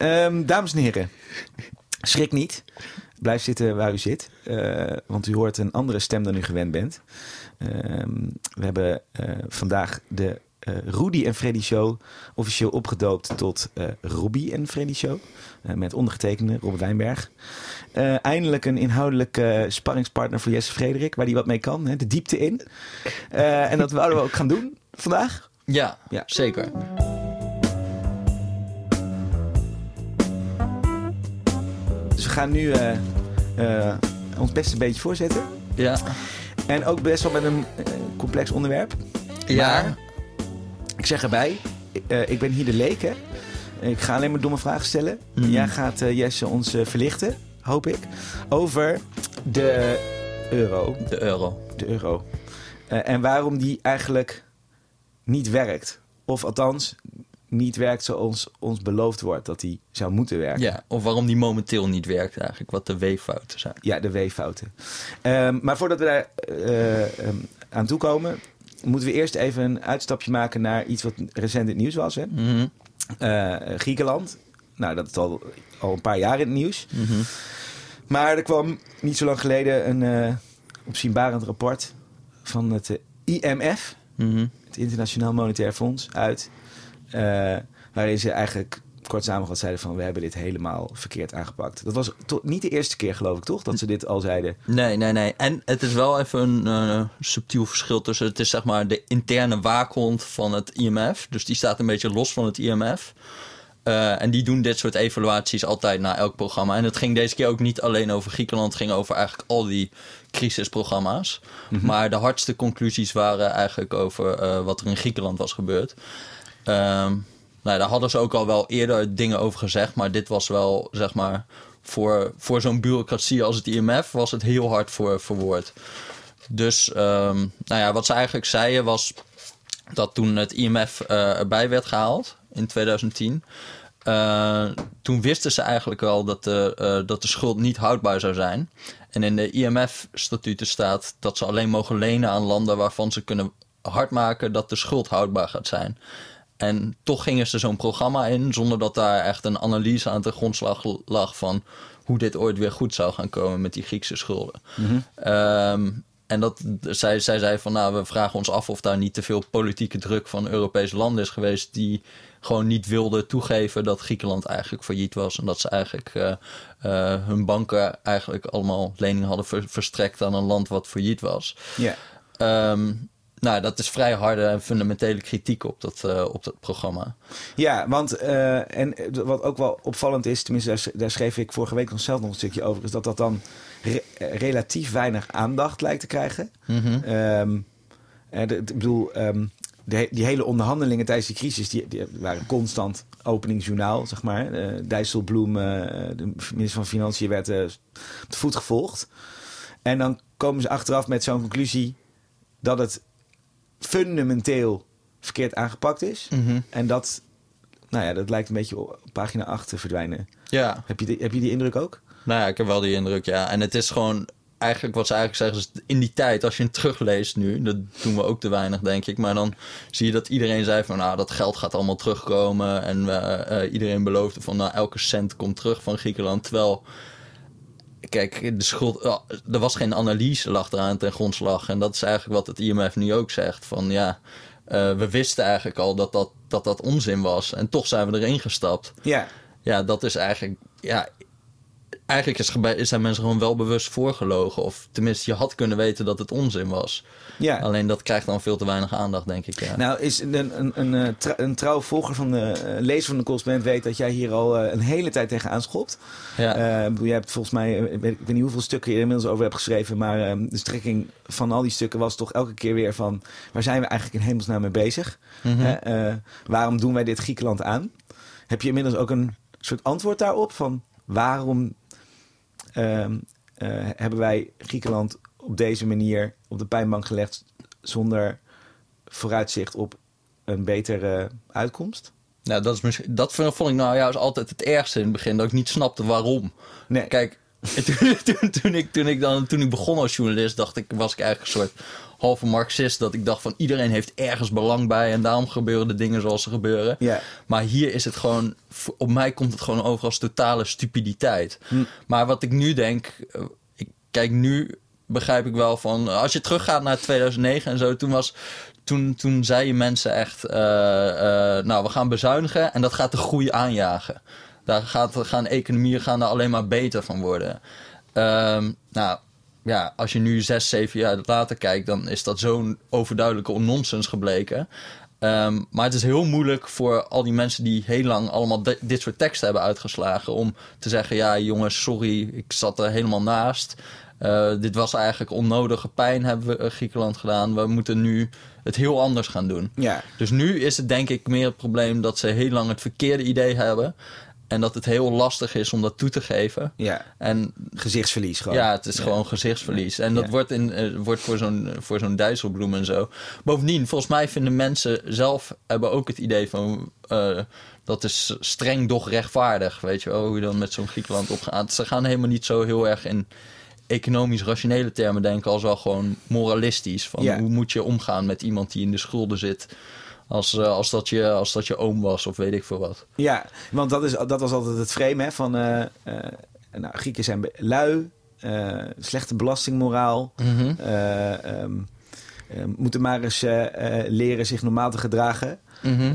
Ehm, dames en heren, schrik niet. Blijf zitten waar u zit, eh, want u hoort een andere stem dan u gewend bent. Ehm, we hebben eh, vandaag de uh, Rudy en Freddy Show officieel opgedoopt tot uh, Robbie en Freddy Show. Uh, met ondergetekende Robert Wijnberg. eindelijk een inhoudelijke sparringspartner voor Jesse Frederik, waar hij wat mee kan, hè, de diepte in. en dat wouden we ook gaan doen vandaag. Ja, ja. zeker. We gaan nu ons best een beetje voorzetten. Ja. En ook best wel met een complex onderwerp. Ja. Maar ik zeg erbij, ik ben hier de leek, hè. Ik ga alleen maar domme vragen stellen. Mhm. Jij gaat, Jesse, ons verlichten, hoop ik, over de euro. De euro. De euro. en waarom die eigenlijk niet werkt. Of althans, niet werkt zoals ons beloofd wordt dat die zou moeten werken. Ja, of waarom die momenteel niet werkt eigenlijk, wat de weeffouten zijn. Ja, de weeffouten. Um, maar voordat we daar um, aan toe komen, moeten we eerst even een uitstapje maken naar iets wat recent in het nieuws was. Hè? Mm -hmm. uh, Griekenland. Nou, dat is al, al een paar jaar in het nieuws. Mm -hmm. Maar er kwam niet zo lang geleden een uh, opzienbarend rapport van het IMF, mm -hmm. het Internationaal Monetair Fonds, uit. Uh, waarin ze eigenlijk kort samengevat zeiden van we hebben dit helemaal verkeerd aangepakt. Dat was niet de eerste keer geloof ik toch dat ze dit al zeiden. Nee, nee, nee. En het is wel even een uh, subtiel verschil tussen het is zeg maar de interne waakhond van het IMF. Dus die staat een beetje los van het IMF. Uh, en die doen dit soort evaluaties altijd na elk programma. En het ging deze keer ook niet alleen over Griekenland. Het ging over eigenlijk al die crisisprogramma's. Mhm. Mm -hmm. Maar de hardste conclusies waren eigenlijk over uh, wat er in Griekenland was gebeurd. Um, nou, daar hadden ze ook al wel eerder dingen over gezegd. Maar dit was wel, zeg maar, voor, voor zo'n bureaucratie als het IMF was het heel hard voor verwoord. Dus, um, nou ja, wat ze eigenlijk zeiden was dat toen het IMF uh, erbij werd gehaald in 2010. Uh, toen wisten ze eigenlijk al dat de, uh, dat de schuld niet houdbaar zou zijn. En in de IMF-statuten staat dat ze alleen mogen lenen aan landen waarvan ze kunnen hardmaken dat de schuld houdbaar gaat zijn. En toch gingen ze zo'n programma in zonder dat daar echt een analyse aan de grondslag lag van hoe dit ooit weer goed zou gaan komen met die Griekse schulden. Mm -hmm. um, en dat, zij, zij zei van nou, we vragen ons af of daar niet te veel politieke druk van Europese landen is geweest die gewoon niet wilden toegeven dat Griekenland eigenlijk failliet was. En dat ze eigenlijk uh, uh, hun banken eigenlijk allemaal leningen hadden ver, verstrekt aan een land wat failliet was. Yeah. Um, nou, dat is vrij harde en fundamentele kritiek op dat, uh, op dat programma. Ja, want uh, en wat ook wel opvallend is, tenminste daar, daar, schreef ik vorige week nog zelf nog een stukje over, is dat dat dan re relatief weinig aandacht lijkt te krijgen. Mm -hmm. um, de, ik bedoel, um, de, die hele onderhandelingen tijdens die crisis, die, die waren constant openingsjournaal, zeg maar. Uh, Dijsselbloem, de minister van Financiën, werd op de voet gevolgd. En dan komen ze achteraf met zo'n conclusie dat het fundamenteel verkeerd aangepakt is. Mm -hmm. En dat, nou ja, dat lijkt een beetje op pagina 8 te verdwijnen. Ja. Heb je, die, heb je die indruk ook? Nou ja, ik heb wel die indruk, ja. En het is gewoon, eigenlijk wat ze eigenlijk zeggen, is in die tijd, als je het terugleest nu, dat doen we ook te weinig, denk ik. Maar dan zie je dat iedereen zei van, nou, dat geld gaat allemaal terugkomen. En uh, uh, iedereen beloofde van, nou, elke cent komt terug van Griekenland. Terwijl kijk, de schuld, oh, er was geen analyse lag eraan ten grondslag. En dat is eigenlijk wat het IMF nu ook zegt. Van ja, uh, we wisten eigenlijk al dat dat, dat dat onzin was. En toch zijn we erin gestapt. Ja. Ja, dat is eigenlijk... Ja, eigenlijk is, zijn mensen gewoon wel bewust voorgelogen. Of tenminste, je had kunnen weten dat het onzin was. Ja. Alleen dat krijgt dan veel te weinig aandacht, denk ik. Ja. Nou, is een, een, een, een, een trouw volger van de uh, lezer van de correspondent weet dat jij hier al uh, een hele tijd tegen aanschopt. Ja. Uh, jij hebt volgens mij, ik weet, niet hoeveel stukken je er inmiddels over hebt geschreven, maar de strekking van al die stukken was toch elke keer weer van waar zijn we eigenlijk in hemelsnaam mee bezig? Mm -hmm. waarom doen wij dit Griekenland aan? Heb je inmiddels ook een soort antwoord daarop van waarom hebben wij Griekenland op deze manier op de pijnbank gelegd zonder vooruitzicht op een betere uitkomst? Nou, dat, is misschien, dat vond ik nou juist altijd het ergste in het begin. Dat ik niet snapte waarom. Nee. Kijk, En toen, toen, toen, ik, toen, ik dan, toen ik begon als journalist, dacht ik, was ik eigenlijk een soort halve marxist. Dat ik dacht van iedereen heeft ergens belang bij en daarom gebeuren de dingen zoals ze gebeuren. Maar hier is het gewoon, op mij komt het gewoon over als totale stupiditeit. Hm. Maar wat ik nu denk, eh, ik kijk nu begrijp ik wel van, als je teruggaat naar 2009 en zo, toen was, toen, toen zeiden mensen echt, eh, eh, nou we gaan bezuinigen en dat gaat de groei aanjagen. Daar gaat, gaan economieën gaan er alleen maar beter van worden. Ehm, nou, ja, als je nu zes, zeven jaar later kijkt, dan is dat zo'n overduidelijke nonsens gebleken. Ehm, maar het is heel moeilijk voor al die mensen die heel lang allemaal di- dit soort teksten hebben uitgeslagen. om te zeggen: ja, jongens, sorry, ik zat er helemaal naast. Eh, dit was eigenlijk onnodige pijn, hebben we eh, Griekenland gedaan. We moeten nu het heel anders gaan doen. Ja. Dus nu is het denk ik meer het probleem dat ze heel lang het verkeerde idee hebben. En dat het heel lastig is om dat toe te geven. Ja. En Gezichtsverlies gewoon. ja, het is gewoon gezichtsverlies. En dat Ja. wordt, in, eh, wordt voor zo'n voor zo'n Dijsselbloem en zo. Bovendien, volgens mij vinden mensen zelf hebben ook het idee van... eh, dat is streng, doch rechtvaardig. Weet je wel, hoe je dan met zo'n Griekenland opgaat. Ze gaan helemaal niet zo heel erg in economisch rationele termen denken... als wel gewoon moralistisch. Van Ja. hoe moet je omgaan met iemand die in de schulden zit... Als, eh, als, dat je, als dat je oom was of weet ik veel wat. Ja, want dat, is, dat was altijd het frame hè, van... eh, eh, nou, Grieken zijn lui, slechte belastingmoraal... eh, ehm, eh, moeten maar eens leren zich normaal te gedragen. Mhm.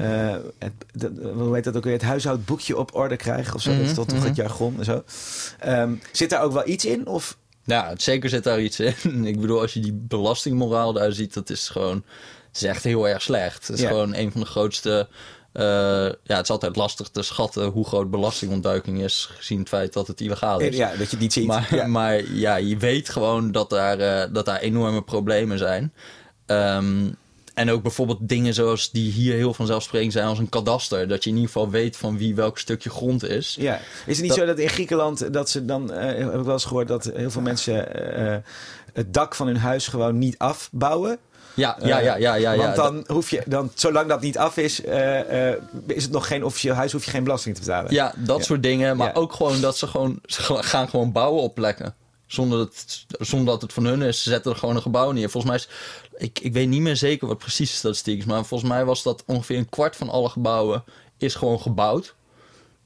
Het, dat, hoe heet dat ook weer? Het huishoudboekje op orde krijgen of zo. Dat is toch, toch het jargon en zo. Ehm, zit daar ook wel iets in? Of Ja, zeker zit daar iets in. Ik bedoel, als je die belastingmoraal daar ziet, dat is gewoon... Het is echt heel erg slecht. Het is Ja. gewoon een van de grootste... eh, ja, het is altijd lastig te schatten hoe groot belastingontduiking is... gezien het feit dat het illegaal is. ja, dat je het niet ziet. Maar ja. maar ja, je weet gewoon dat daar, eh, dat daar enorme problemen zijn. Ehm, en ook bijvoorbeeld dingen zoals die hier heel vanzelfsprekend zijn als een kadaster. Dat je in ieder geval weet van wie welk stukje grond is. Ja. Is het niet Dat- zo dat in Griekenland dat ze dan, eh, heb ik wel eens gehoord dat heel veel mensen het dak van hun huis gewoon niet afbouwen? Ja, ja, ja, ja. ja, ja. Want dan hoef je, dan, zolang dat niet af is, eh, eh, is het nog geen officieel huis, hoef je geen belasting te betalen. Ja, dat soort dingen. Maar ook gewoon dat ze gewoon ze gaan gewoon bouwen op plekken. Zonder dat, zonder dat het van hun is. Ze zetten er gewoon een gebouw neer. Volgens mij is... Ik, ik weet niet meer zeker wat precies de statistiek is. Maar volgens mij was dat ongeveer een kwart van alle gebouwen is gewoon gebouwd.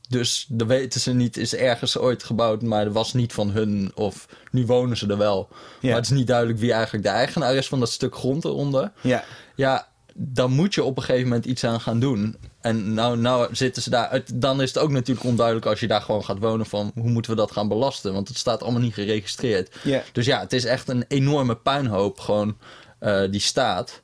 Dus dan weten ze niet, is ergens ooit gebouwd, maar dat was niet van hun. Of nu wonen ze er wel. Ja. Maar het is niet duidelijk wie eigenlijk de eigenaar is van dat stuk grond eronder. Ja. Ja, dan moet je op een gegeven moment iets aan gaan doen. En nou, nou zitten ze daar. Het- Dan is het ook natuurlijk onduidelijk als je daar gewoon gaat wonen van hoe moeten we dat gaan belasten? Want het staat allemaal niet geregistreerd. Ja. Dus ja, het is echt een enorme puinhoop gewoon eh, die staat.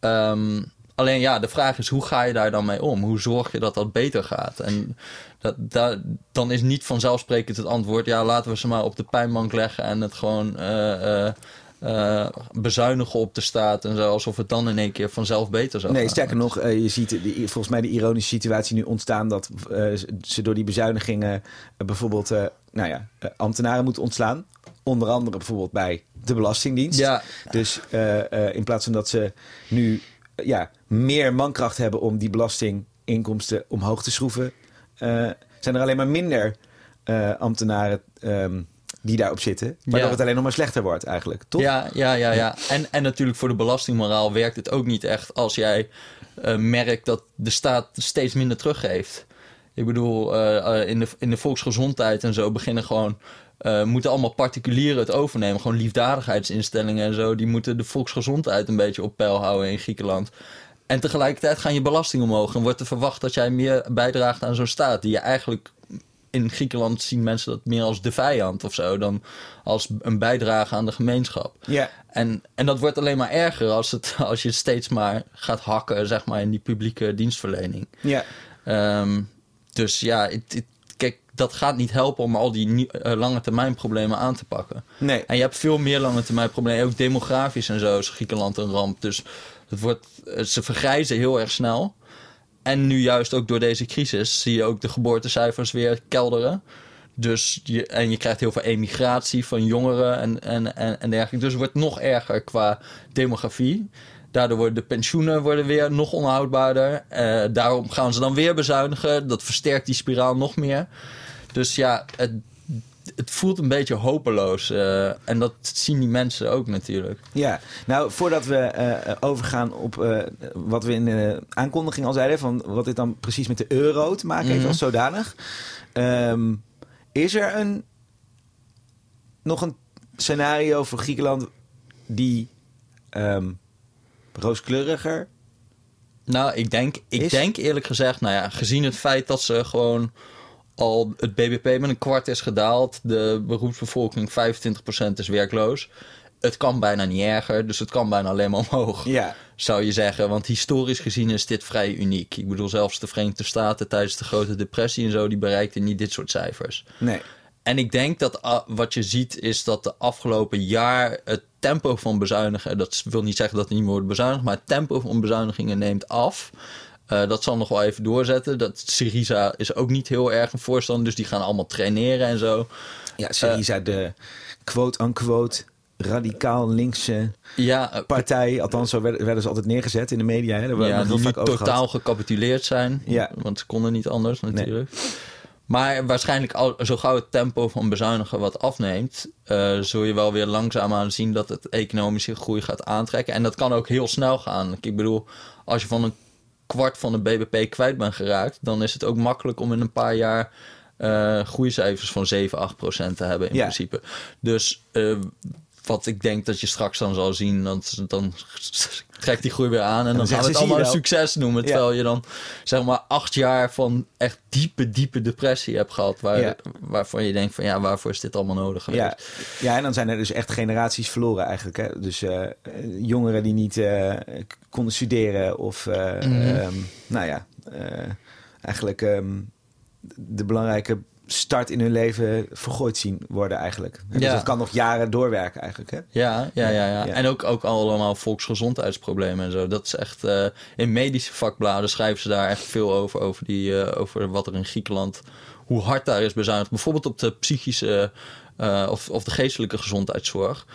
Ehm, alleen ja, de vraag is hoe ga je daar dan mee om? Hoe zorg je dat dat beter gaat? En dat, dat, dan is niet vanzelfsprekend het antwoord... ja, laten we ze maar op de pijnbank leggen en het gewoon... eh, eh, eh, bezuinigen op de staat en zo, alsof het dan in één keer vanzelf beter zou Nee, gaan. sterker nog, je ziet de, volgens mij de ironische situatie nu ontstaan dat ze door die bezuinigingen bijvoorbeeld nou ja, ambtenaren moeten ontslaan. Onder andere bijvoorbeeld bij de Belastingdienst. Ja, Dus in plaats van dat ze nu ja, meer mankracht hebben om die belastinginkomsten omhoog te schroeven, zijn er alleen maar minder eh, ambtenaren ehm, die daarop zitten. Waardoor Ja. het alleen nog maar slechter wordt eigenlijk, toch? Ja, ja, ja, ja. En, en natuurlijk voor de belastingmoraal werkt het ook niet echt als jij eh, merkt dat de staat steeds minder teruggeeft. Ik bedoel, eh, eh, in, de, in de volksgezondheid en zo beginnen gewoon. eh, moeten allemaal particulieren het overnemen. Gewoon liefdadigheidsinstellingen en zo. Die moeten de volksgezondheid een beetje op peil houden in Griekenland. En tegelijkertijd gaan je belasting omhoog. En wordt er verwacht dat jij meer bijdraagt aan zo'n staat. Die je eigenlijk in Griekenland zien mensen dat meer als de vijand of zo. Dan als een bijdrage aan de gemeenschap. Ja. En, en dat wordt alleen maar erger als, het, als je steeds maar gaat hakken zeg maar, in die publieke dienstverlening. ja. Ehm, dus ja, het, het- kijk, dat gaat niet helpen om al die eh, lange termijn problemen aan te pakken. Nee. En je hebt veel meer lange termijn problemen. Ook demografisch en zo is Griekenland een ramp. Dus het wordt, eh, ze vergrijzen heel erg snel. En nu juist ook door deze crisis zie je ook de geboortecijfers weer kelderen. Dus je, en je krijgt heel veel emigratie van jongeren en, en, en, en dergelijke. Dus het wordt nog erger qua demografie. Daardoor worden de pensioenen worden weer nog onhoudbaarder. Eh, daarom gaan ze dan weer bezuinigen. Dat versterkt die spiraal nog meer. Dus ja, het, het voelt een beetje hopeloos. eh, en dat zien die mensen ook natuurlijk. Ja, nou voordat we eh, overgaan op eh, wat we in de aankondiging al zeiden, van wat dit dan precies met de euro te maken heeft Mhm. als zodanig. Ehm, is er een, nog een scenario voor Griekenland die ehm, rooskleuriger? Nou, ik denk, ik Is- denk eerlijk gezegd, nou ja, gezien het feit dat ze gewoon al het BBP met een kwart is gedaald, de beroepsbevolking 25% is werkloos. Het kan bijna niet erger, dus het kan bijna alleen maar omhoog. Ja, zou je zeggen. Want historisch gezien is dit vrij uniek. Ik bedoel, zelfs de Verenigde Staten tijdens de grote depressie en zo, die bereikten niet dit soort cijfers. nee. En ik denk dat ah, wat je ziet is dat de afgelopen jaar het tempo van bezuinigen, dat wil niet zeggen dat er niet meer wordt bezuinigd, maar het tempo van bezuinigingen neemt af. Eh, dat zal nog wel even doorzetten. Dat Syriza is ook niet heel erg een voorstander, dus die gaan allemaal traineren en zo. Ja, Syriza, de quote-unquote radicaal linkse Ja, eh, partij. Althans, zo werden, werden ze altijd neergezet in de media. Hè? Daar ja, die nu totaal gehad. gecapituleerd zijn. Ja. Want ze konden niet anders natuurlijk. Maar waarschijnlijk al, zo gauw het tempo van bezuinigen wat afneemt... eh, zul je wel weer langzaamaan zien dat het economische groei gaat aantrekken. En dat kan ook heel snel gaan. Ik bedoel, als je van een kwart van de BBP kwijt bent geraakt... dan is het ook makkelijk om in een paar jaar... eh groeicijfers van 7, 8 procent te hebben in Ja. principe. Dus eh, wat ik denk dat je straks dan zal zien... Dan, dan trekt die groei weer aan en dan, gaan we het allemaal succes noemen. Ja. Terwijl je dan zeg maar acht jaar van echt diepe, diepe depressie hebt gehad. Waar, Ja. Waarvan je denkt van ja, waarvoor is dit allemaal nodig geweest? Ja. ja, en dan zijn er dus echt generaties verloren eigenlijk. Hè? Dus eh, jongeren die niet eh, konden studeren of, eh, Mhm. ehm, nou ja, eigenlijk ehm, de belangrijke start in hun leven vergooid zien worden eigenlijk. Dus Ja. dat kan nog jaren doorwerken eigenlijk. Hè? Ja, ja, ja, ja. Ja. En ook, ook allemaal volksgezondheidsproblemen en zo. Dat is echt... eh, in medische vakbladen schrijven ze daar echt veel over. Over, die, eh, over wat er in Griekenland... Hoe hard daar is bezuinigd. Bijvoorbeeld op de psychische... eh, of, of de geestelijke gezondheidszorg.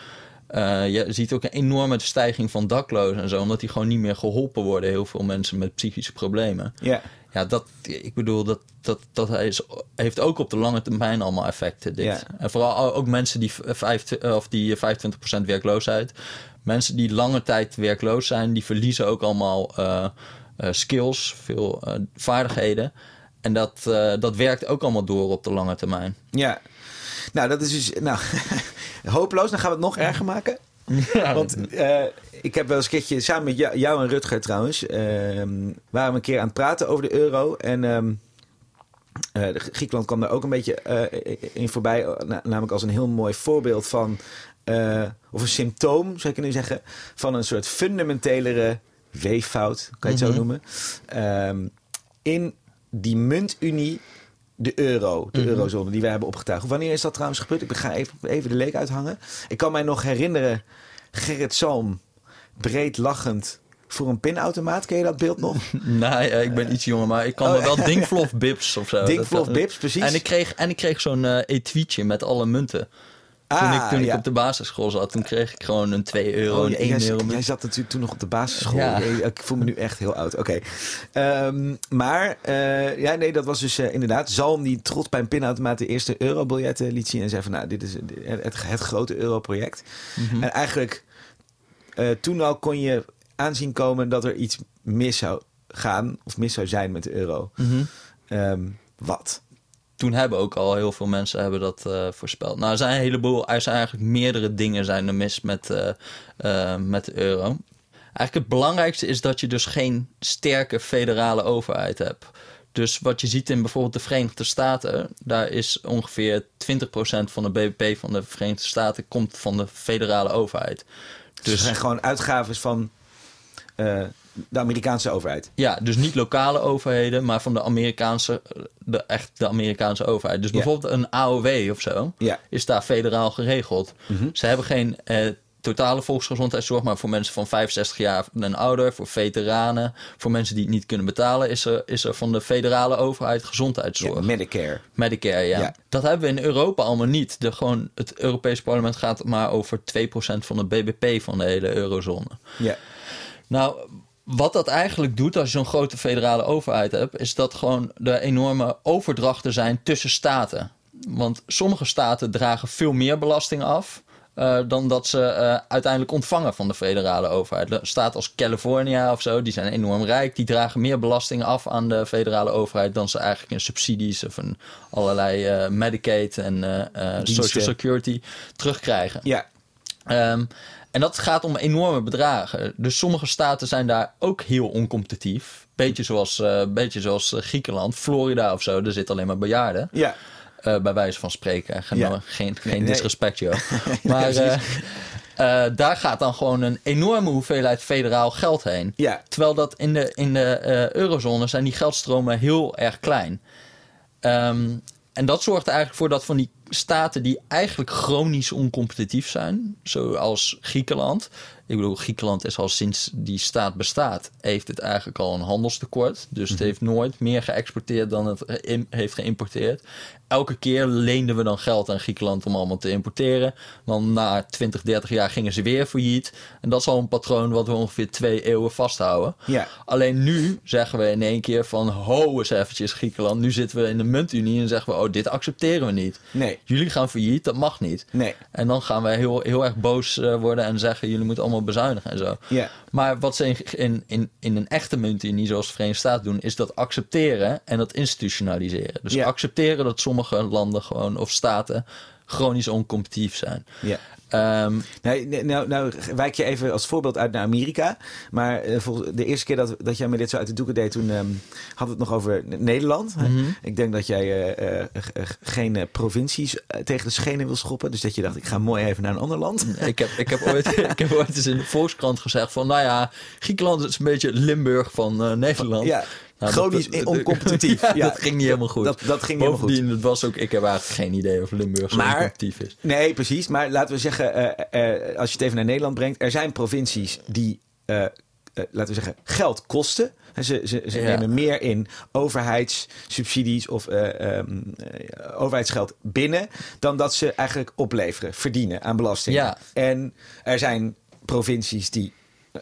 Je ziet ook een enorme stijging van daklozen en zo. Omdat die gewoon niet meer geholpen worden. Heel veel mensen met psychische problemen. Ja, Ja, dat, ik bedoel, dat, dat, dat is, heeft ook op de lange termijn allemaal effecten. Dit. Ja. En vooral ook mensen die, vijf, of die 25% werkloosheid. Mensen die lange tijd werkloos zijn, die verliezen ook allemaal eh, eh, skills, veel eh, vaardigheden. En dat, eh, dat werkt ook allemaal door op de lange termijn. ja. Nou, dat is dus nou, hopeloos. Dan gaan we het nog erger maken. Ja, Want eh, ik heb wel eens een keertje samen met jou, jou en Rutger trouwens, ehm, waren we een keer aan het praten over de euro. En de Griekenland kwam daar ook een beetje eh, in voorbij, na- namelijk als een heel mooi voorbeeld van, of een symptoom zou je kunnen zeggen, van een soort fundamentelere weeffout, kan je het Mhm. zo noemen, Ehm, in die muntunie. De euro, de Mhm. eurozone die wij hebben opgetuigd. Wanneer is dat trouwens gebeurd? Ik ga even, even de leek uithangen. Ik kan mij nog herinneren Gerrit Salm, breed lachend voor een pinautomaat. Ken je dat beeld nog? Nee, eh, ik ben iets jonger, maar ik kan me Oh, wel Dinkvlof Bips of zo. Dinkvlof Dat- Bips, precies. En ik kreeg, en ik kreeg zo'n eh etuietje met alle munten. Toen, Ah, ik, toen ja. ik op de basisschool zat, toen kreeg ik gewoon een 2 euro, Oh, een jij, 1 jij- euro jij zat natuurlijk toen nog op de basisschool. Ja. Ik voel me nu echt heel oud. Oké. Ehm, maar, eh, ja, nee, dat was dus eh, inderdaad Zalm die trots bij een pinautomaat de eerste eurobiljetten liet zien. En zei van, nou, dit is het, het, het grote europroject. Mhm. En eigenlijk, eh, toen al kon je aanzien komen dat er iets mis zou gaan. Of mis zou zijn met de euro. Ehm, wat? Toen hebben ook al heel veel mensen hebben dat eh, voorspeld. Nou, er zijn een heleboel, er zijn eigenlijk meerdere dingen zijn er mis met, eh, eh, met de euro. Eigenlijk het belangrijkste is dat je dus geen sterke federale overheid hebt. Dus wat je ziet in bijvoorbeeld de Verenigde Staten, daar is ongeveer 20% van de BBP van de Verenigde Staten komt van de federale overheid. Dus Dus zijn gewoon uitgaven van de Amerikaanse overheid. Ja, dus niet lokale overheden, maar van de Amerikaanse, de, echt de Amerikaanse overheid. Dus Ja. bijvoorbeeld een AOW of zo, Ja. is daar federaal geregeld. Mhm. Ze hebben geen eh, totale volksgezondheidszorg, maar voor mensen van 65 jaar en ouder, voor veteranen, voor mensen die het niet kunnen betalen, is er, is er van de federale overheid gezondheidszorg. Ja, Medicare. Medicare, ja. Ja. Dat hebben we in Europa allemaal niet. De, gewoon, het Europees Parlement gaat maar over 2% van de BBP van de hele eurozone. Ja. Nou, wat dat eigenlijk doet als je zo'n grote federale overheid hebt, is dat gewoon er enorme overdrachten zijn tussen staten. want sommige staten dragen veel meer belasting af. eh, dan dat ze eh, uiteindelijk ontvangen van de federale overheid. Een staat als California of zo, die zijn enorm rijk. Die dragen meer belasting af aan de federale overheid dan ze eigenlijk in subsidies of in allerlei eh, Medicaid en. Social Security terugkrijgen. Ja, Ehm, en dat gaat om enorme bedragen. Dus sommige staten zijn daar ook heel oncompetitief. Beetje zoals, eh, beetje zoals eh, Griekenland, Florida of zo. Er zitten alleen maar bejaarden. ja. eh, bij wijze van spreken. Geen, Ja. geen, Nee, geen nee. disrespect, joh. maar daar gaat dan gewoon een enorme hoeveelheid federaal geld heen. Ja. Terwijl dat in de, in de eurozone zijn die geldstromen heel erg klein. Ehm, en dat zorgt er eigenlijk voor dat van die staten die eigenlijk chronisch oncompetitief zijn, zoals Griekenland. Ik bedoel, Griekenland is al sinds die staat bestaat, heeft het eigenlijk al een handelstekort. Dus het heeft nooit meer geëxporteerd dan het heeft geïmporteerd. Elke keer leenden we dan geld aan Griekenland om allemaal te importeren. Dan na 20, 30 jaar gingen ze weer failliet. En dat is al een patroon wat we ongeveer twee eeuwen vasthouden. Ja. Alleen nu zeggen we in één keer van ho eens eventjes Griekenland. Nu zitten we in de muntunie en zeggen we oh dit accepteren we niet. Nee. Jullie gaan failliet, dat mag niet. Nee. En dan gaan we heel, heel erg boos eh, worden en zeggen jullie moeten allemaal bezuinigen en zo. Ja. Maar wat ze in, in, in, een echte muntunie zoals de Verenigde Staten doen, is dat accepteren en dat institutionaliseren. Dus accepteren dat sommige landen gewoon of staten chronisch oncompetitief zijn. Ja. Ehm, Nou, nee, nou, nou wijk je even als voorbeeld uit naar Amerika. Maar eh, volgens, de eerste keer dat, dat jij me dit zo uit de doeken deed, toen ehm hadden we het nog over Nederland. Mhm. Ik denk dat jij eh, eh, geen provincies tegen de schenen wil schoppen. Dus dat je dacht, ik ga mooi even naar een ander land. Ik heb, ik, heb ooit, ik heb ooit eens in de Volkskrant gezegd van... nou ja, Griekenland is een beetje Limburg van Nederland. Ja, Nou, chronisch dat- dat- oncompetitief. ja, dat ging niet helemaal goed. Dat, dat ging niet helemaal goed. Het was ook, ik heb eigenlijk geen idee of Limburg zo Maar- oncompetitief is. Nee, precies. Maar laten we zeggen, eh, eh, als je het even naar Nederland brengt, er zijn provincies die, eh, laten we zeggen, geld kosten. En Ze, ze, ze Ja. nemen meer in overheidssubsidies of eh, ehm, eh, overheidsgeld binnen dan dat ze eigenlijk opleveren, verdienen aan belastingen. Ja. En er zijn provincies die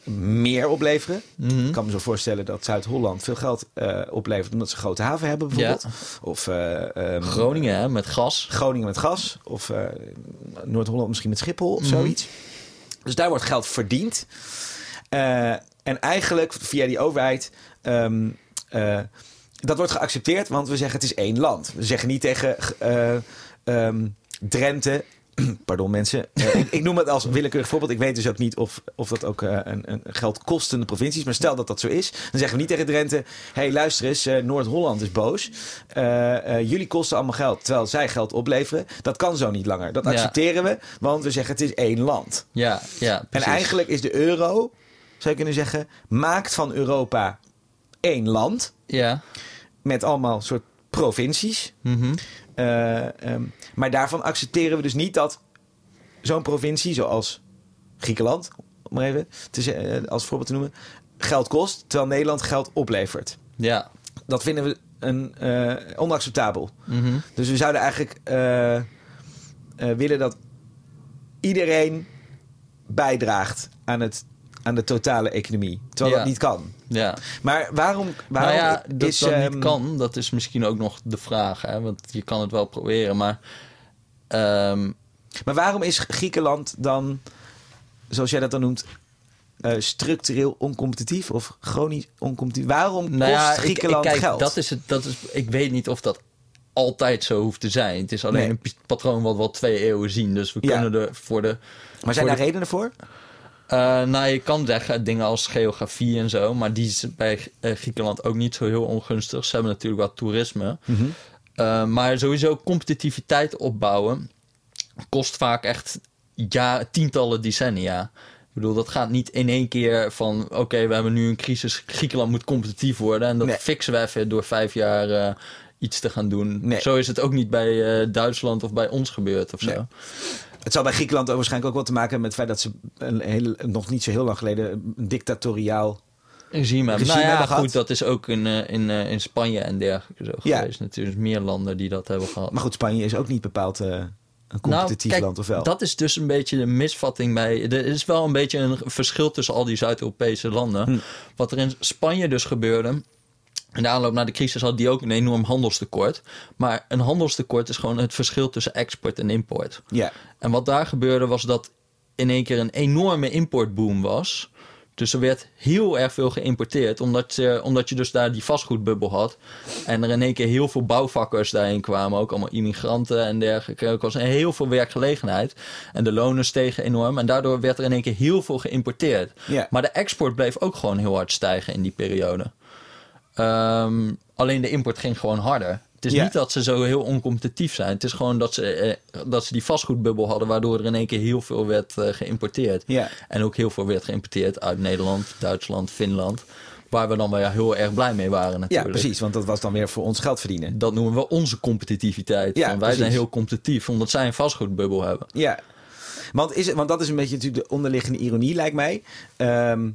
meer opleveren. Mhm. Ik kan me zo voorstellen dat Zuid-Holland veel geld eh, oplevert omdat ze een grote haven hebben bijvoorbeeld. Of eh, ehm, Groningen hè, met gas. Groningen met gas. Of eh, Noord-Holland misschien met Schiphol of Mhm. zoiets. Dus daar wordt geld verdiend. En eigenlijk via die overheid... ehm, eh, dat wordt geaccepteerd, want we zeggen het is één land. We zeggen niet tegen ehm, Drenthe... Pardon mensen. Eh, ik, ik noem het als willekeurig voorbeeld. Ik weet dus ook niet of, of dat ook eh, een, een geldkostende provincie is. Maar stel dat dat zo is. Dan zeggen we niet tegen Drenthe... Hé, hey, luister eens. eh, Noord-Holland is boos. Jullie kosten allemaal geld. Terwijl zij geld opleveren. Dat kan zo niet langer. Dat Ja. accepteren we. Want we zeggen het is één land. Ja, ja En eigenlijk is de euro, zou je kunnen zeggen... maakt van Europa één land. Ja. Met allemaal soort provincies. Eh, ehm, maar daarvan accepteren we dus niet dat zo'n provincie zoals Griekenland, om maar even te eh, als voorbeeld te noemen, geld kost, terwijl Nederland geld oplevert. Ja. Dat vinden we een, eh, onacceptabel. Mhm. Dus we zouden eigenlijk eh, eh, willen dat iedereen bijdraagt aan, het, aan de totale economie. Terwijl Ja. dat niet kan. Ja. Maar waarom, waarom nou ja, dat is... dat ehm, niet kan, dat is misschien ook nog de vraag. Hè? Want je kan het wel proberen, maar... ehm, Maar waarom is Griekenland dan, zoals jij dat dan noemt, eh, structureel oncompetitief of chronisch oncompetitief? Waarom kost nou ja, ik- Griekenland ik, kijk, geld? Dat is het, dat is, ik weet niet of dat altijd zo hoeft te zijn. Het is alleen Nee. een patroon wat we al twee eeuwen zien. Dus we Ja. kunnen er voor de... maar zijn daar redenen voor? Eh, nou, je kan zeggen dingen als geografie en zo, maar die is bij eh, Griekenland ook niet zo heel ongunstig. Ze hebben natuurlijk wat toerisme. Mhm. Eh, maar sowieso competitiviteit opbouwen kost vaak echt ja, tientallen decennia. Ik bedoel, dat gaat niet in één keer van... oké, we hebben nu een crisis, Griekenland moet competitief worden... en dat Nee. fixen we even door vijf jaar iets te gaan doen. Nee. Zo is het ook niet bij Duitsland of bij ons gebeurd of zo. Nee. Het zal bij Griekenland ook waarschijnlijk ook wel te maken hebben met het feit dat ze een hele, nog niet zo heel lang geleden een dictatoriaal. regime hebben. Nou ja, hebben gehad. goed, dat is ook in, eh, in, eh, in Spanje en dergelijke zo Ja. geweest. Natuurlijk meer landen die dat hebben gehad. Maar goed, Spanje is ook niet bepaald eh, een competitief Nou, kijk, land, of wel? Dat is dus een beetje de misvatting bij. Er is wel een beetje een verschil tussen al die Zuid-Europese landen. Hm. Wat er in Spanje dus gebeurde. In de aanloop naar de crisis had die ook een enorm handelstekort. Maar een handelstekort is gewoon het verschil tussen export en import. Ja, En wat daar gebeurde was dat in één keer een enorme importboom was. Dus er werd heel erg veel geïmporteerd, omdat je, omdat je dus daar die vastgoedbubbel had. En er in één keer heel veel bouwvakkers daarheen kwamen, ook allemaal immigranten en dergelijke. Er was heel veel werkgelegenheid en de lonen stegen enorm. En daardoor werd er in één keer heel veel geïmporteerd. Ja. Maar de export bleef ook gewoon heel hard stijgen in die periode. Ehm, alleen de import ging gewoon harder. Het is Ja. niet dat ze zo heel oncompetitief zijn. Het is gewoon dat ze, eh, dat ze die vastgoedbubbel hadden, waardoor er in één keer heel veel werd eh, geïmporteerd. ja, En ook heel veel werd geïmporteerd uit Nederland, Duitsland, Finland. Waar we dan wel heel erg blij mee waren ja, natuurlijk. precies. Want dat was dan weer voor ons geld verdienen. Dat noemen we onze competitiviteit. Ja, wij precies. zijn heel competitief, omdat zij een vastgoedbubbel hebben. Ja, want, is het, want dat is een beetje natuurlijk de onderliggende ironie, lijkt mij. Ehm,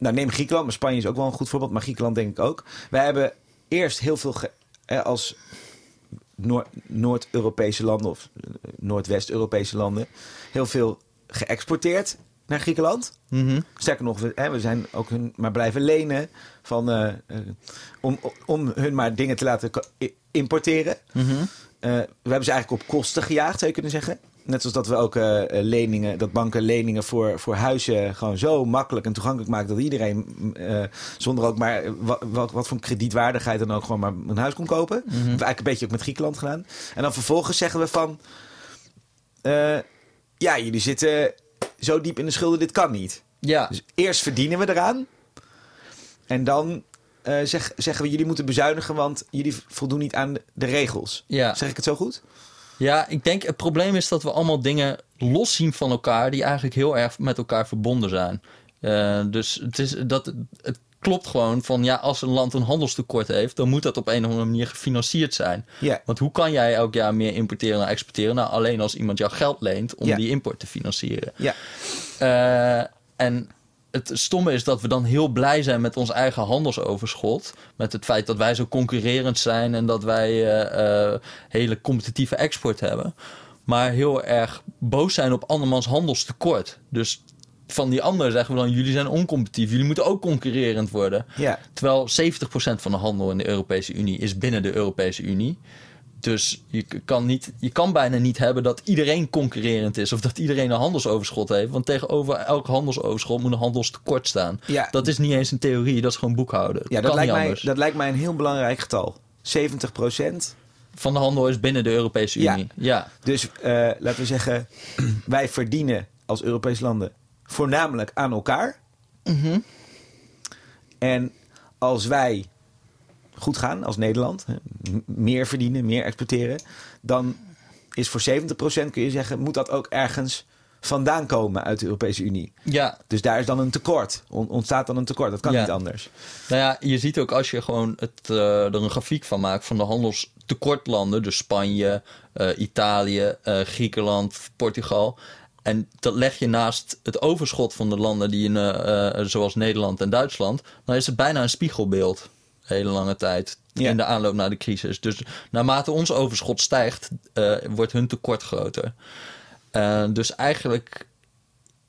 nou, neem Griekenland, maar Spanje is ook wel een goed voorbeeld, maar Griekenland denk ik ook. Wij hebben eerst heel veel eh, als Noor- Noord-Europese landen of eh, Noordwest-Europese landen heel veel geëxporteerd naar Griekenland. Mhm. Sterker nog, we, hè, we zijn ook hun maar blijven lenen van, eh, eh, om, om hun maar dingen te laten importeren. Mhm. We hebben ze eigenlijk op kosten gejaagd, zou je kunnen zeggen. Net zoals dat we ook eh, eh, leningen, dat banken leningen voor, voor huizen gewoon zo makkelijk en toegankelijk maken dat iedereen mm, eh, zonder ook maar wat, wat, wat voor kredietwaardigheid dan ook gewoon maar een huis kon kopen. We eigenlijk een beetje ook met Griekenland gedaan. En dan vervolgens zeggen we van, ja, jullie zitten zo diep in de schulden, dit kan niet. Ja, Dus eerst verdienen we eraan. En dan zeg, zeggen we, jullie moeten bezuinigen, want jullie voldoen niet aan de, de regels. ja. Zeg ik het zo goed? Ja, ik denk het probleem is dat we allemaal dingen los zien van elkaar die eigenlijk heel erg met elkaar verbonden zijn. Eh, dus het, is, dat, het klopt gewoon van ja, als een land een handelstekort heeft, dan moet dat op een of andere manier gefinancierd zijn. Want hoe kan jij elk jaar meer importeren en exporteren? Nou, alleen als iemand jou geld leent om die import te financieren. Ja. Eh, en het stomme is dat we dan heel blij zijn met ons eigen handelsoverschot. Met het feit dat wij zo concurrerend zijn en dat wij eh, hele competitieve export hebben. Maar heel erg boos zijn op andermans handelstekort. Dus van die anderen zeggen we dan: jullie zijn oncompetitief, jullie moeten ook concurrerend worden. Ja. Terwijl 70% van de handel in de Europese Unie is binnen de Europese Unie. Dus je kan, niet, je kan bijna niet hebben dat iedereen concurrerend is of dat iedereen een handelsoverschot heeft. Want tegenover elk handelsoverschot moet een handelstekort staan. Ja. Dat is niet eens een theorie, dat is gewoon boekhouden. Ja, dat lijkt, mij, anders. dat lijkt mij een heel belangrijk getal. 70 procent. Van de handel is binnen de Europese Ja. Unie. Ja, Dus eh, laten we zeggen, wij verdienen als Europese landen voornamelijk aan elkaar. Mhm. En als wij goed gaan als Nederland, meer verdienen, meer exporteren, dan is voor 70% kun je zeggen, moet dat ook ergens vandaan komen uit de Europese Unie. ja. Dus daar is dan een tekort. On- ontstaat dan een tekort. Dat kan Ja. niet anders. Nou ja, je ziet ook als je gewoon het, eh, er een grafiek van maakt van de handelstekortlanden, dus Spanje, eh, Italië, eh, Griekenland, Portugal. En dat leg je naast het overschot van de landen die in, zoals Nederland en Duitsland, dan is het bijna een spiegelbeeld. Hele lange tijd Ja. in de aanloop naar de crisis. Dus naarmate ons overschot stijgt, eh, wordt hun tekort groter. Eh, dus eigenlijk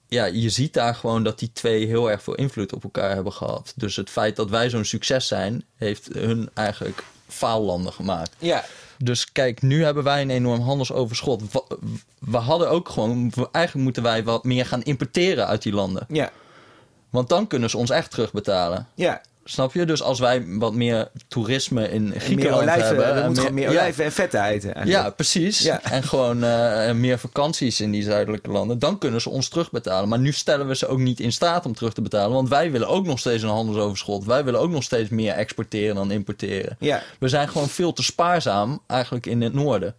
ja, je ziet daar gewoon dat die twee heel erg veel invloed op elkaar hebben gehad. Dus het feit dat wij zo'n succes zijn, heeft hun eigenlijk faallanden gemaakt. Ja, Dus kijk, nu hebben wij een enorm handelsoverschot. We hadden ook gewoon, eigenlijk moeten wij wat meer gaan importeren uit die landen. ja, Want dan kunnen ze ons echt terugbetalen. ja. Snap je? Dus als wij wat meer toerisme in Meer Griekenland olijven, hebben. meer ja, olijven en vetten eten. ja, precies. Ja. En gewoon eh, meer vakanties in die zuidelijke landen. Dan kunnen ze ons terugbetalen. Maar nu stellen we ze ook niet in staat om terug te betalen. Want wij willen ook nog steeds een handelsoverschot. Wij willen ook nog steeds meer exporteren dan importeren. ja. We zijn gewoon veel te spaarzaam eigenlijk in het noorden.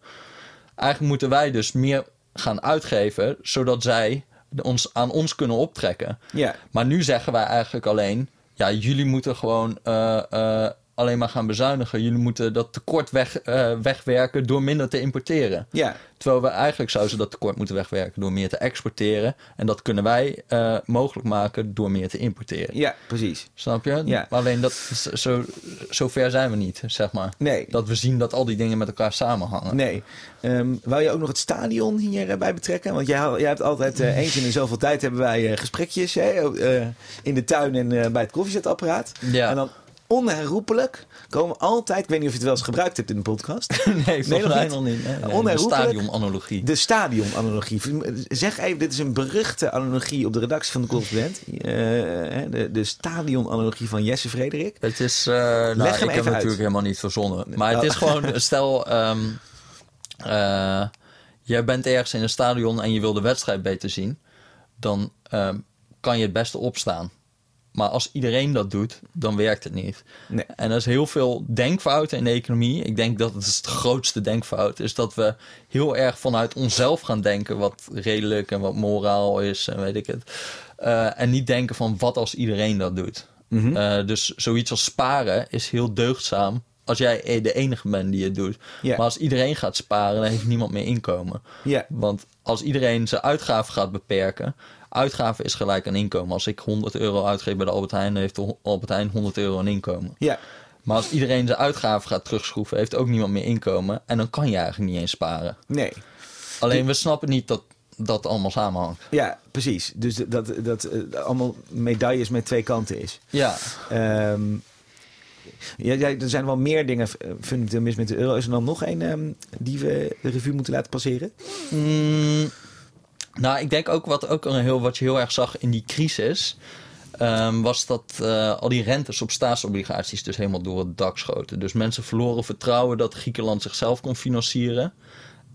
Eigenlijk moeten wij dus meer gaan uitgeven. Zodat zij ons, aan ons kunnen optrekken. ja. Maar nu zeggen wij eigenlijk alleen: ja, jullie moeten gewoon eh, eh, alleen maar gaan bezuinigen. Jullie moeten dat tekort weg, eh, wegwerken door minder te importeren. ja. Terwijl we eigenlijk zouden ze dat tekort moeten wegwerken door meer te exporteren. En dat kunnen wij eh, mogelijk maken door meer te importeren. Ja, precies. Snap je? Ja. Maar alleen dat, zo, zo ver zijn we niet, zeg maar. Nee. Dat we zien dat al die dingen met elkaar samenhangen. Nee. Ehm wou je ook nog het stadion hierbij betrekken? Want jij, hebt altijd eh, eens in de zoveel tijd hebben wij eh, gesprekjes hè, eh, in de tuin en eh, bij het koffiezetapparaat. Ja. En dan onherroepelijk komen altijd, ik weet niet of je het wel eens gebruikt hebt in de podcast. nee, nog niet. nog niet. Nee, nee, de stadionanalogie. De stadionanalogie. Zeg even, dit is een beruchte analogie op de redactie van de correspondent. Hè, de, de stadionanalogie van Jesse Frederik. Het is, nou, hem ik heb even het uit. natuurlijk helemaal niet verzonnen. Maar het Oh. is gewoon, stel, eh, jij bent ergens in een stadion en je wil de wedstrijd beter zien, dan ehm, kan je het beste opstaan. Maar als iedereen dat doet, dan werkt het niet. Nee. En er is heel veel denkfouten in de economie. Ik denk dat het is grootste denkfout is dat we heel erg vanuit onszelf gaan denken wat redelijk en wat moraal is en weet ik het. Eh, en niet denken van wat als iedereen dat doet. Mhm. Eh, dus zoiets als sparen is heel deugdzaam als jij de enige bent die het doet. Maar als iedereen gaat sparen, dan heeft niemand meer inkomen. Want als iedereen zijn uitgaven gaat beperken, uitgaven is gelijk aan inkomen. Als ik 100 euro uitgeef bij de Albert Heijn, heeft de Albert Heijn 100 euro aan inkomen. ja, Maar als iedereen zijn uitgaven gaat terugschroeven, heeft ook niemand meer inkomen. En dan kan je eigenlijk niet eens sparen. nee. Alleen we snappen niet dat dat allemaal samenhangt. Ja, precies. Dus dat, dat eh, allemaal medailles met twee kanten is. Ja, Ehm, ja, ja, er zijn wel meer dingen eh, fundamenteel mis met de euro. Is er dan nog één ehm, die we de revue moeten laten passeren? Mm, nou, ik denk ook wat, ook een heel, wat je heel erg zag in die crisis. ehm, was dat eh, al die rentes op staatsobligaties dus helemaal door het dak schoten. Dus mensen verloren vertrouwen dat Griekenland zichzelf kon financieren.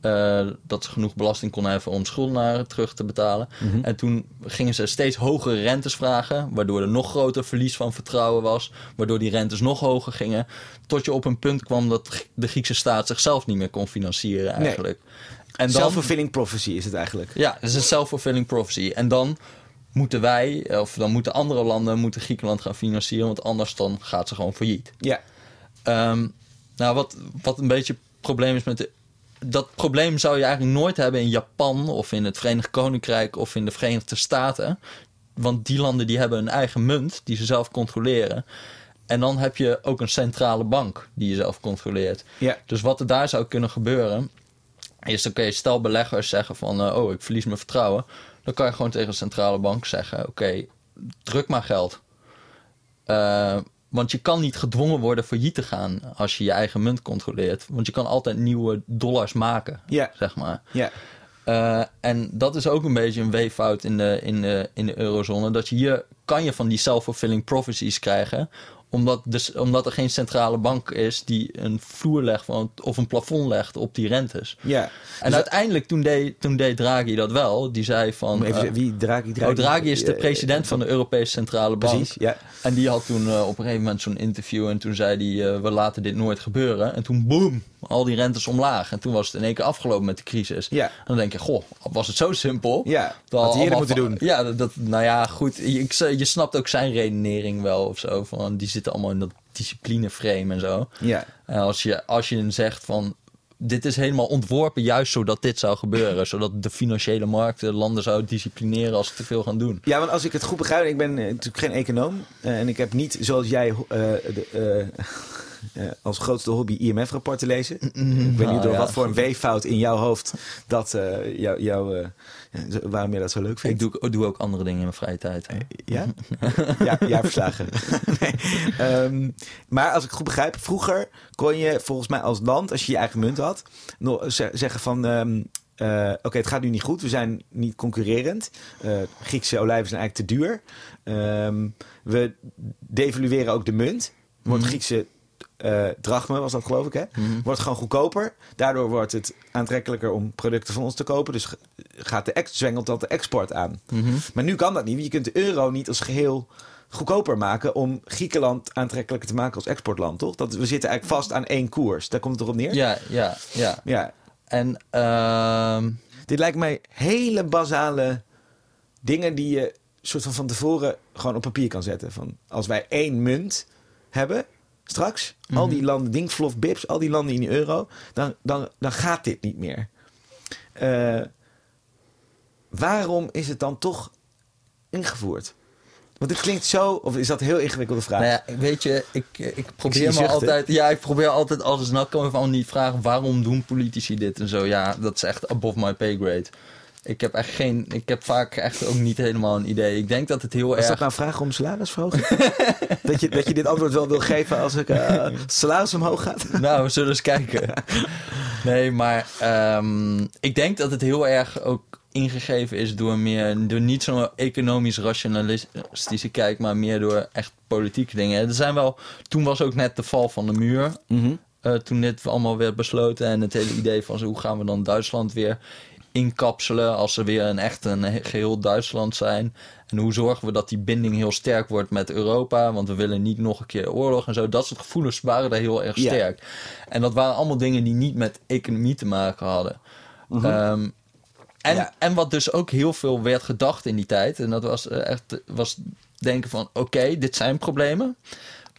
Eh, dat ze genoeg belasting kon heffen om schuldenaren terug te betalen. En toen gingen ze steeds hogere rentes vragen, waardoor er nog groter verlies van vertrouwen was, waardoor die rentes nog hoger gingen, tot je op een punt kwam dat de Griekse staat zichzelf niet meer kon financieren eigenlijk. En dan, Self-fulfilling prophecy is het eigenlijk. ja, het is een self-fulfilling prophecy. En dan moeten wij, of dan moeten andere landen, moeten Griekenland gaan financieren, want anders dan gaat ze gewoon failliet. Ja, Ehm, nou, wat, wat een beetje het probleem is met de. Dat probleem zou je eigenlijk nooit hebben in Japan of in het Verenigd Koninkrijk of in de Verenigde Staten. Want die landen die hebben een eigen munt die ze zelf controleren. En dan heb je ook een centrale bank die je zelf controleert. ja, Dus wat er daar zou kunnen gebeuren, is dan kun je stel beleggers zeggen van, eh, oh, ik verlies mijn vertrouwen. Dan kan je gewoon tegen de centrale bank zeggen, oké, druk maar geld. Eh, want je kan niet gedwongen worden failliet te gaan als je je eigen munt controleert. Want je kan altijd nieuwe dollars maken, zeg maar. ja. Eh, en dat is ook een beetje een weeffout in de, in, de, in de eurozone. Dat je hier kan je van die self-fulfilling prophecies krijgen. Omdat, dus, omdat er geen centrale bank is die een vloer legt van, of een plafond legt op die rentes. ja. En uiteindelijk toen deed, toen deed Draghi dat wel. Die zei van... Even, eh, wie Draghi, Draghi? oh, Draghi is de president van de Europese Centrale Bank. Precies, ja. En die had toen eh, op een gegeven moment zo'n interview en toen zei hij, eh, we laten dit nooit gebeuren. En toen boom, al die rentes omlaag. En toen was het in één keer afgelopen met de crisis. Ja. En dan denk je, goh, was het zo simpel? Ja, Dan had eerder moeten doen. Ja, dat, dat- nou ja, goed. Je, je snapt ook zijn redenering wel of zo. Van, die zitten allemaal in dat disciplineframe en zo. Ja, En als je, als je zegt van, dit is helemaal ontworpen juist zodat dit zou gebeuren. zodat de financiële markten landen zouden disciplineren als ze te veel gaan doen. Ja, want als ik het goed begrijp, ik ben natuurlijk geen econoom. eh, en ik heb niet, zoals jij, eh, de, eh, als grootste hobby IMF-rapporten lezen. ik weet nou niet door ja. wat voor een weeffout in jouw hoofd dat eh, jou, jou, eh, waarom je dat zo leuk Ik vindt. doe, doe ook andere dingen in mijn vrije tijd. hè. Ja? ja, ja, verslagen. nee. Ehm, maar als ik goed begrijp, vroeger kon je volgens mij als land, als je je eigen munt had, nog ze- zeggen van. ehm, eh, Oké, het gaat nu niet goed. We zijn niet concurrerend. Eh, Griekse olijven zijn eigenlijk te duur. Ehm, we devalueren ook de munt. Wordt Griekse eh drachme, was dat geloof ik, hè? Wordt gewoon goedkoper. Daardoor wordt het aantrekkelijker om producten van ons te kopen. Dus gaat de ex zwengelt dat de export aan. Maar nu kan dat niet. want Je kunt de euro niet als geheel goedkoper maken om Griekenland aantrekkelijker te maken als exportland, toch? Dat, we zitten eigenlijk vast aan één koers. Daar komt het erop neer. Ja, ja, ja. ja. En ehm, Dit lijkt mij hele basale dingen die je soort van van tevoren gewoon op papier kan zetten. Van als wij één munt hebben straks, al die landen, Dinkvlof, Bips, al die landen in de euro, dan, dan, dan gaat dit niet meer. Eh, waarom is het dan toch ingevoerd? Want dit klinkt zo, of is dat een heel ingewikkelde vraag? nou ja, weet je, ik, ik probeer me zuchten. altijd... Ja, ik probeer altijd alles... Nou kan me van niet vragen, waarom doen politici dit en zo? Ja, dat is echt above my pay grade. Ik heb echt geen. Ik heb vaak echt ook niet helemaal een idee. Ik denk dat het heel Is erg. dat nou vragen om salarisverhoging? dat, je, dat je dit antwoord wel wil geven als ik eh salaris omhoog gaat? Nou, we zullen eens kijken. Nee, maar ehm, ik denk dat het heel erg ook ingegeven is door meer door niet zo'n economisch rationalistische kijk, maar meer door echt politieke dingen. Er zijn wel. Toen was ook net de val van de muur. eh, toen dit allemaal werd besloten en het hele idee van zo, hoe gaan we dan Duitsland weer inkapselen als ze weer een echt een he- geheel Duitsland zijn. En hoe zorgen we dat die binding heel sterk wordt met Europa? Want we willen niet nog een keer oorlog en zo. Dat soort gevoelens waren daar heel erg Ja. sterk. En dat waren allemaal dingen die niet met economie te maken hadden. Ehm, en, Ja. en wat dus ook heel veel werd gedacht in die tijd. En dat was eh, echt was denken van oké, dit zijn problemen.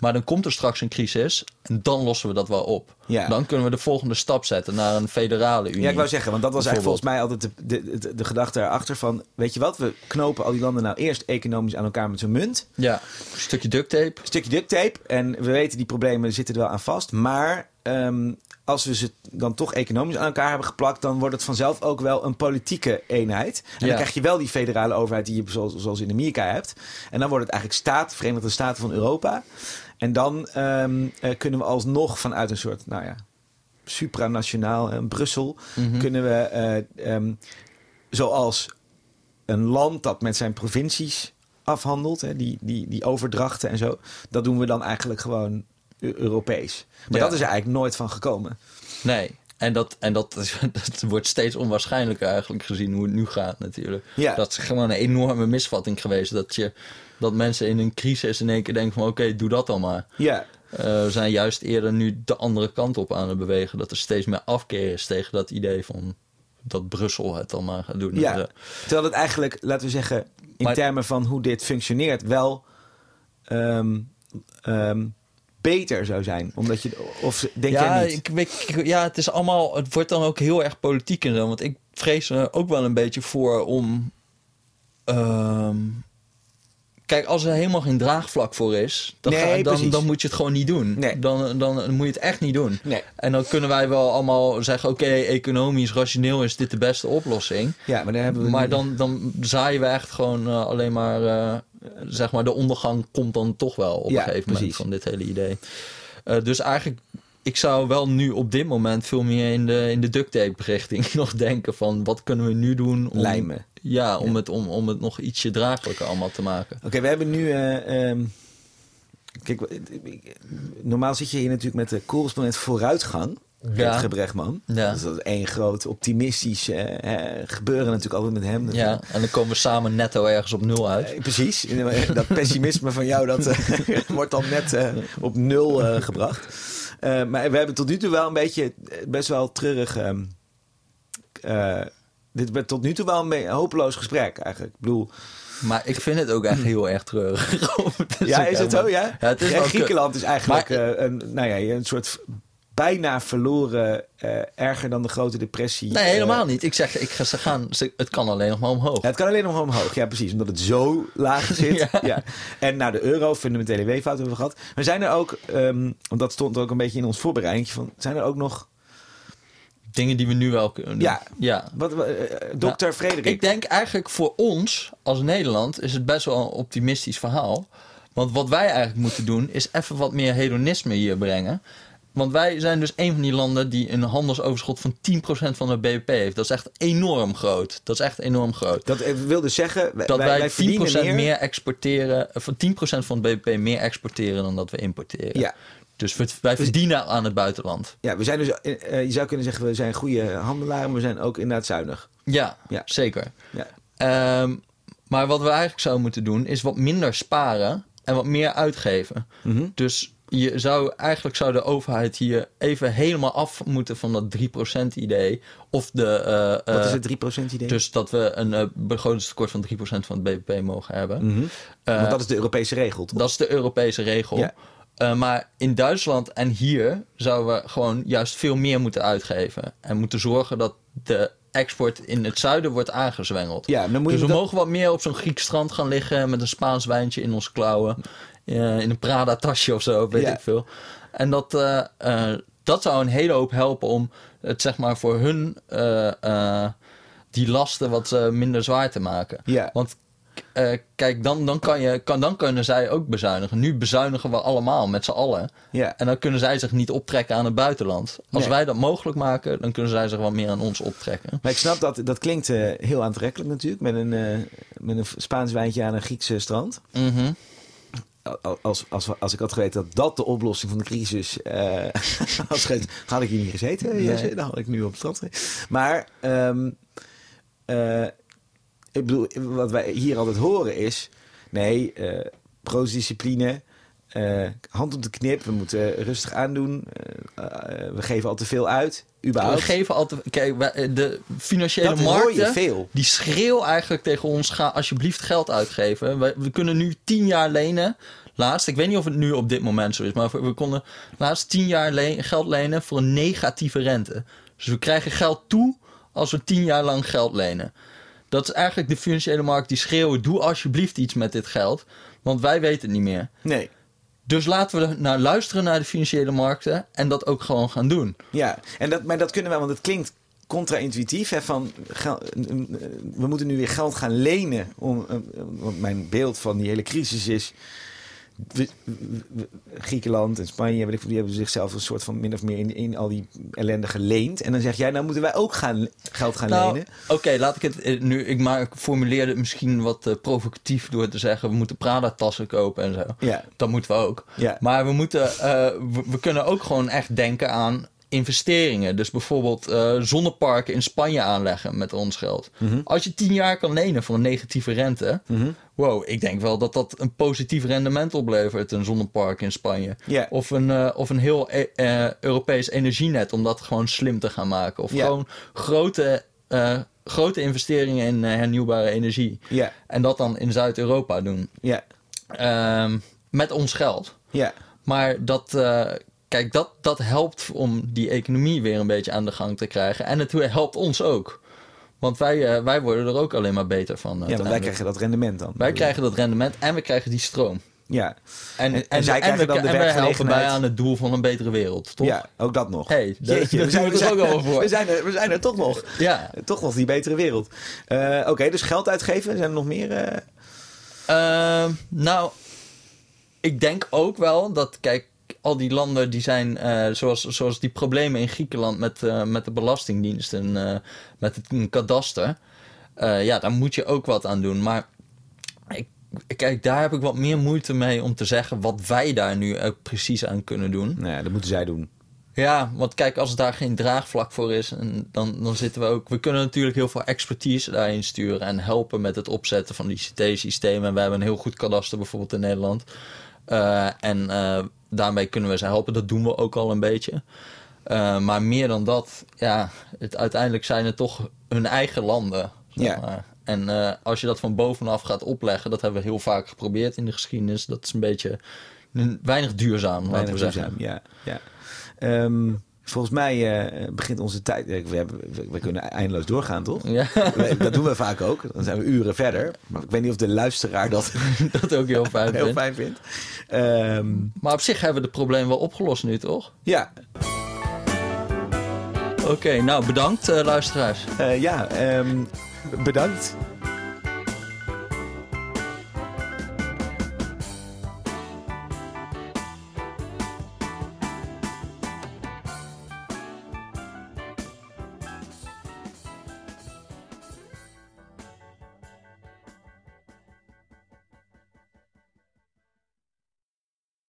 Maar dan komt er straks een crisis en dan lossen we dat wel op. Ja. Dan kunnen we de volgende stap zetten naar een federale unie. Ja, ik wou zeggen, want dat was eigenlijk volgens mij altijd de, de, de, de gedachte erachter van... weet je wat, we knopen al die landen nou eerst economisch aan elkaar met zo'n munt. Ja, een stukje duct tape. Een stukje duct tape. En we weten, die problemen zitten er wel aan vast. Maar ehm, als we ze dan toch economisch aan elkaar hebben geplakt... dan wordt het vanzelf ook wel een politieke eenheid. En Ja. dan krijg je wel die federale overheid die je zoals, zoals in Amerika hebt. En dan wordt het eigenlijk staat, Verenigde Staten van Europa. En dan ehm, eh, kunnen we alsnog vanuit een soort, nou ja, supranationaal, eh, Brussel... Mhm. kunnen we, eh, ehm, zoals een land dat met zijn provincies afhandelt, hè, die, die, die overdrachten en zo, dat doen we dan eigenlijk gewoon Eu- Europees. Maar Ja. dat is er eigenlijk nooit van gekomen. Nee. En, dat, en dat, dat wordt steeds onwaarschijnlijker eigenlijk gezien hoe het nu gaat natuurlijk. Ja. Dat is gewoon een enorme misvatting geweest. Dat, je, dat mensen in een crisis in één keer denken van oké, doe dat dan maar. Ja, Eh, we zijn juist eerder nu de andere kant op aan het bewegen. Dat er steeds meer afkeer is tegen dat idee van dat Brussel het dan maar gaat doen. ja. Dus, eh, terwijl het eigenlijk, laten we zeggen, in Maar- termen van hoe dit functioneert, wel ehm, ehm, beter zou zijn. Omdat je, of denk ja, jij niet? ik, weet- ja, het is allemaal. Het wordt dan ook heel erg politiek en zo. Want ik vrees er ook wel een beetje voor om. ehm, kijk, als er helemaal geen draagvlak voor is, dan, Nee, ga- dan, dan moet je het gewoon niet doen. Nee. Dan, dan moet je het echt niet doen. Nee. En dan kunnen wij wel allemaal zeggen: oké, economisch, rationeel is dit de beste oplossing. Ja, maar dan hebben we... Maar dan, dan zaaien we echt gewoon eh, alleen maar, eh, zeg maar, de ondergang komt dan toch wel op Ja, een gegeven moment precies. van dit hele idee. Eh, dus eigenlijk, ik zou wel nu op dit moment veel meer in de, in de duct tape richting nog denken van wat kunnen we nu doen om, Lijmen. Ja, om. Het, om, om het nog ietsje draaglijker allemaal te maken. Oké, we hebben nu. eh, ehm, kijk, normaal zit je hier natuurlijk met de correspondent vooruitgang. Ja. Gebrechtman. Ja. Dus dat is één groot optimistisch gebeuren natuurlijk altijd met hem. Ja, en dan komen we samen netto ergens op nul uit. Eh, precies. Dat pessimisme van jou dat, eh, wordt dan net eh, op nul eh, gebracht. Maar we hebben tot nu toe wel een beetje best wel treurig. Dit werd tot nu toe wel een hopeloos gesprek eigenlijk. Ik bedoel, Maar ik vind het ook echt heel erg treurig. ja, is het zo? Ja? Ja, het is Ja, wel Griekenland is eigenlijk Maar- eh, een, nou ja, een soort bijna verloren, eh, erger dan de grote depressie. Nee, helemaal Eh, niet. Ik zeg, ik ze gaan, ze- het kan alleen nog maar omhoog. Ja, het kan alleen nog maar omhoog. Ja, precies. Omdat het zo laag zit. ja. Ja. En nou, de euro, fundamentele weeffout hebben we gehad. Maar zijn er ook, ehm, want dat stond ook een beetje in ons voorbereiding van, zijn er ook nog, Dingen die we nu wel kunnen doen. Ja. ja. wat, eh, dokter Frederik. Ik denk eigenlijk voor ons als Nederland is het best wel een optimistisch verhaal. Want wat wij eigenlijk moeten doen is even wat meer hedonisme hier brengen. Want wij zijn dus een van die landen die een handelsoverschot van 10% van de BBP heeft. Dat is echt enorm groot. Dat is echt enorm groot. dat eh, wil dus zeggen, wij, Dat wij, 10% verdienen meer, meer. exporteren, van 10% van het BBP meer exporteren dan dat we importeren. Ja. Dus wij verdienen aan het buitenland. Ja, we zijn dus, eh, je zou kunnen zeggen, we zijn goede handelaren, maar we zijn ook inderdaad zuinig. Ja, Ja. zeker. Ja. Ehm, maar wat we eigenlijk zouden moeten doen, is wat minder sparen en wat meer uitgeven. Mhm. Dus je zou, eigenlijk zou de overheid hier even helemaal af moeten van dat 3% idee. Of de. eh, Wat is eh, het 3% idee? Dus dat we een eh, begrotingstekort van 3% van het BBP mogen hebben. Mhm. Want dat is de Europese regel, toch? dat is de Europese regel. Ja. Eh, maar in Duitsland en hier zouden we gewoon juist veel meer moeten uitgeven. En moeten zorgen dat de export in het zuiden wordt aangezwengeld. Ja, dan moet je dus we dat- mogen wat meer op zo'n Grieks strand gaan liggen met een Spaans wijntje in onze klauwen. Eh, in een Prada-tasje of zo, weet Ja. ik veel. En dat, eh, dat zou een hele hoop helpen om het zeg maar voor hun, die lasten wat minder zwaar te maken. Ja. Want eh, kijk, dan, dan, kan je, kan, dan kunnen zij ook bezuinigen. Nu bezuinigen we allemaal met z'n allen. Ja. En dan kunnen zij zich niet optrekken aan het buitenland. Als Nee. wij dat mogelijk maken, dan kunnen zij zich wat meer aan ons optrekken. Maar ik snap dat, dat klinkt eh, heel aantrekkelijk natuurlijk. Met een, eh, met een Spaans wijntje aan een Griekse strand. Mhm. Al- Als, als, als ik had geweten dat dat de oplossing van de crisis was geweest, had ik hier niet gezeten. Nee. Dan had ik nu op het strand gezeten. Maar ehm, eh, ik bedoel, wat wij hier altijd horen is... Nee, eh proosdiscipline, eh, hand op de knip. We moeten rustig aandoen. eh, we geven al te veel uit, We überhaupt. geven altijd. Kijk, wij- de financiële dat markten. veel. Die schreeuw eigenlijk tegen ons: ga alsjeblieft geld uitgeven. We, we kunnen nu 10 jaar lenen. Laatst, ik weet niet of het nu op dit moment zo is, maar we konden laatst 10 jaar leen- geld lenen voor een negatieve rente. Dus we krijgen geld toe als we 10 jaar lang geld lenen. Dat is eigenlijk de financiële markt die schreeuwen: doe alsjeblieft iets met dit geld, want wij weten het niet meer. Nee. Dus laten we naar luisteren naar de financiële markten en dat ook gewoon gaan doen. Ja, en dat, maar dat kunnen we, want het klinkt contra-intuïtief. Van, we moeten nu weer geld gaan lenen. Om, want mijn beeld van die hele crisis is... Griekenland en Spanje, weet ik, die hebben zichzelf een soort van min of meer in, in al die ellende geleend. En dan zeg jij, nou moeten wij ook gaan, geld gaan Nou, lenen. Oké, laat ik het eh, nu. Ik, maar, formuleerde het misschien wat eh, provocatief door te zeggen: we moeten Prada-tassen kopen en zo. Ja, Dat moeten we ook. ja, Maar we, moeten, eh, we, we kunnen ook gewoon echt denken aan investeringen. Dus bijvoorbeeld eh, zonneparken in Spanje aanleggen met ons geld. Mhm. Als je tien jaar kan lenen voor een negatieve rente. Mhm. Wow, ik denk wel dat dat een positief rendement oplevert, een zonnepark in Spanje. Of een, eh, of een heel eh, Europees energienet om dat gewoon slim te gaan maken. Of gewoon grote, grote investeringen in hernieuwbare energie. ja, En dat dan in Zuid-Europa doen. ja, Ehm, met ons geld. ja, Maar dat, eh, kijk, dat, dat helpt om die economie weer een beetje aan de gang te krijgen. En het helpt ons ook. Want wij, eh, wij worden er ook alleen maar beter van. ja, want wij krijgen dat rendement dan. wij krijgen dat rendement en we krijgen die stroom. Ja, En, En- zij en we, dan de en we helpen bij aan het doel van een betere wereld, toch? ja, ook dat nog. Hey, daar- Jeetje, we zijn, doen we, zijn, ook al voor. we, zijn er, we zijn er toch nog. Ja. Toch nog die betere wereld. Eh, Oké, dus geld uitgeven. Zijn er nog meer? eh, Ehm, nou, ik denk ook wel dat, kijk, al die landen die zijn, eh, zoals, zoals die problemen in Griekenland met, eh, met de Belastingdienst en eh, met het kadaster. ja, daar moet je ook wat aan doen. Maar ik, kijk, daar heb ik wat meer moeite mee om te zeggen wat wij daar nu ook precies aan kunnen doen. Nou ja, dat moeten zij doen. Ja, want kijk, als daar geen draagvlak voor is, en dan, dan zitten we ook. We kunnen natuurlijk heel veel expertise daarin sturen en helpen met het opzetten van die ICT-systemen. En we hebben een heel goed kadaster bijvoorbeeld in Nederland. Eh, en eh, daarmee kunnen we ze helpen. Dat doen we ook al een beetje. Eh, maar meer dan dat, ja, het, uiteindelijk zijn het toch hun eigen landen. Zeg Ja. En als je dat van bovenaf gaat opleggen, dat hebben we heel vaak geprobeerd in de geschiedenis. Dat is een beetje weinig duurzaam, laten Weinig we zeggen. duurzaam, Ja, ja. Ehm, volgens mij eh, begint onze tijd. We, hebben, we, kunnen eindeloos doorgaan, toch? Ja. We- dat doen we vaak ook. Dan zijn we uren verder. Maar ik weet niet of de luisteraar dat dat ook heel fijn heel vindt. fijn vindt. Ehm, Maar op zich hebben we de probleem wel opgelost nu, toch? ja, Oké, nou bedankt eh, luisteraars. eh, ja ehm, bedankt.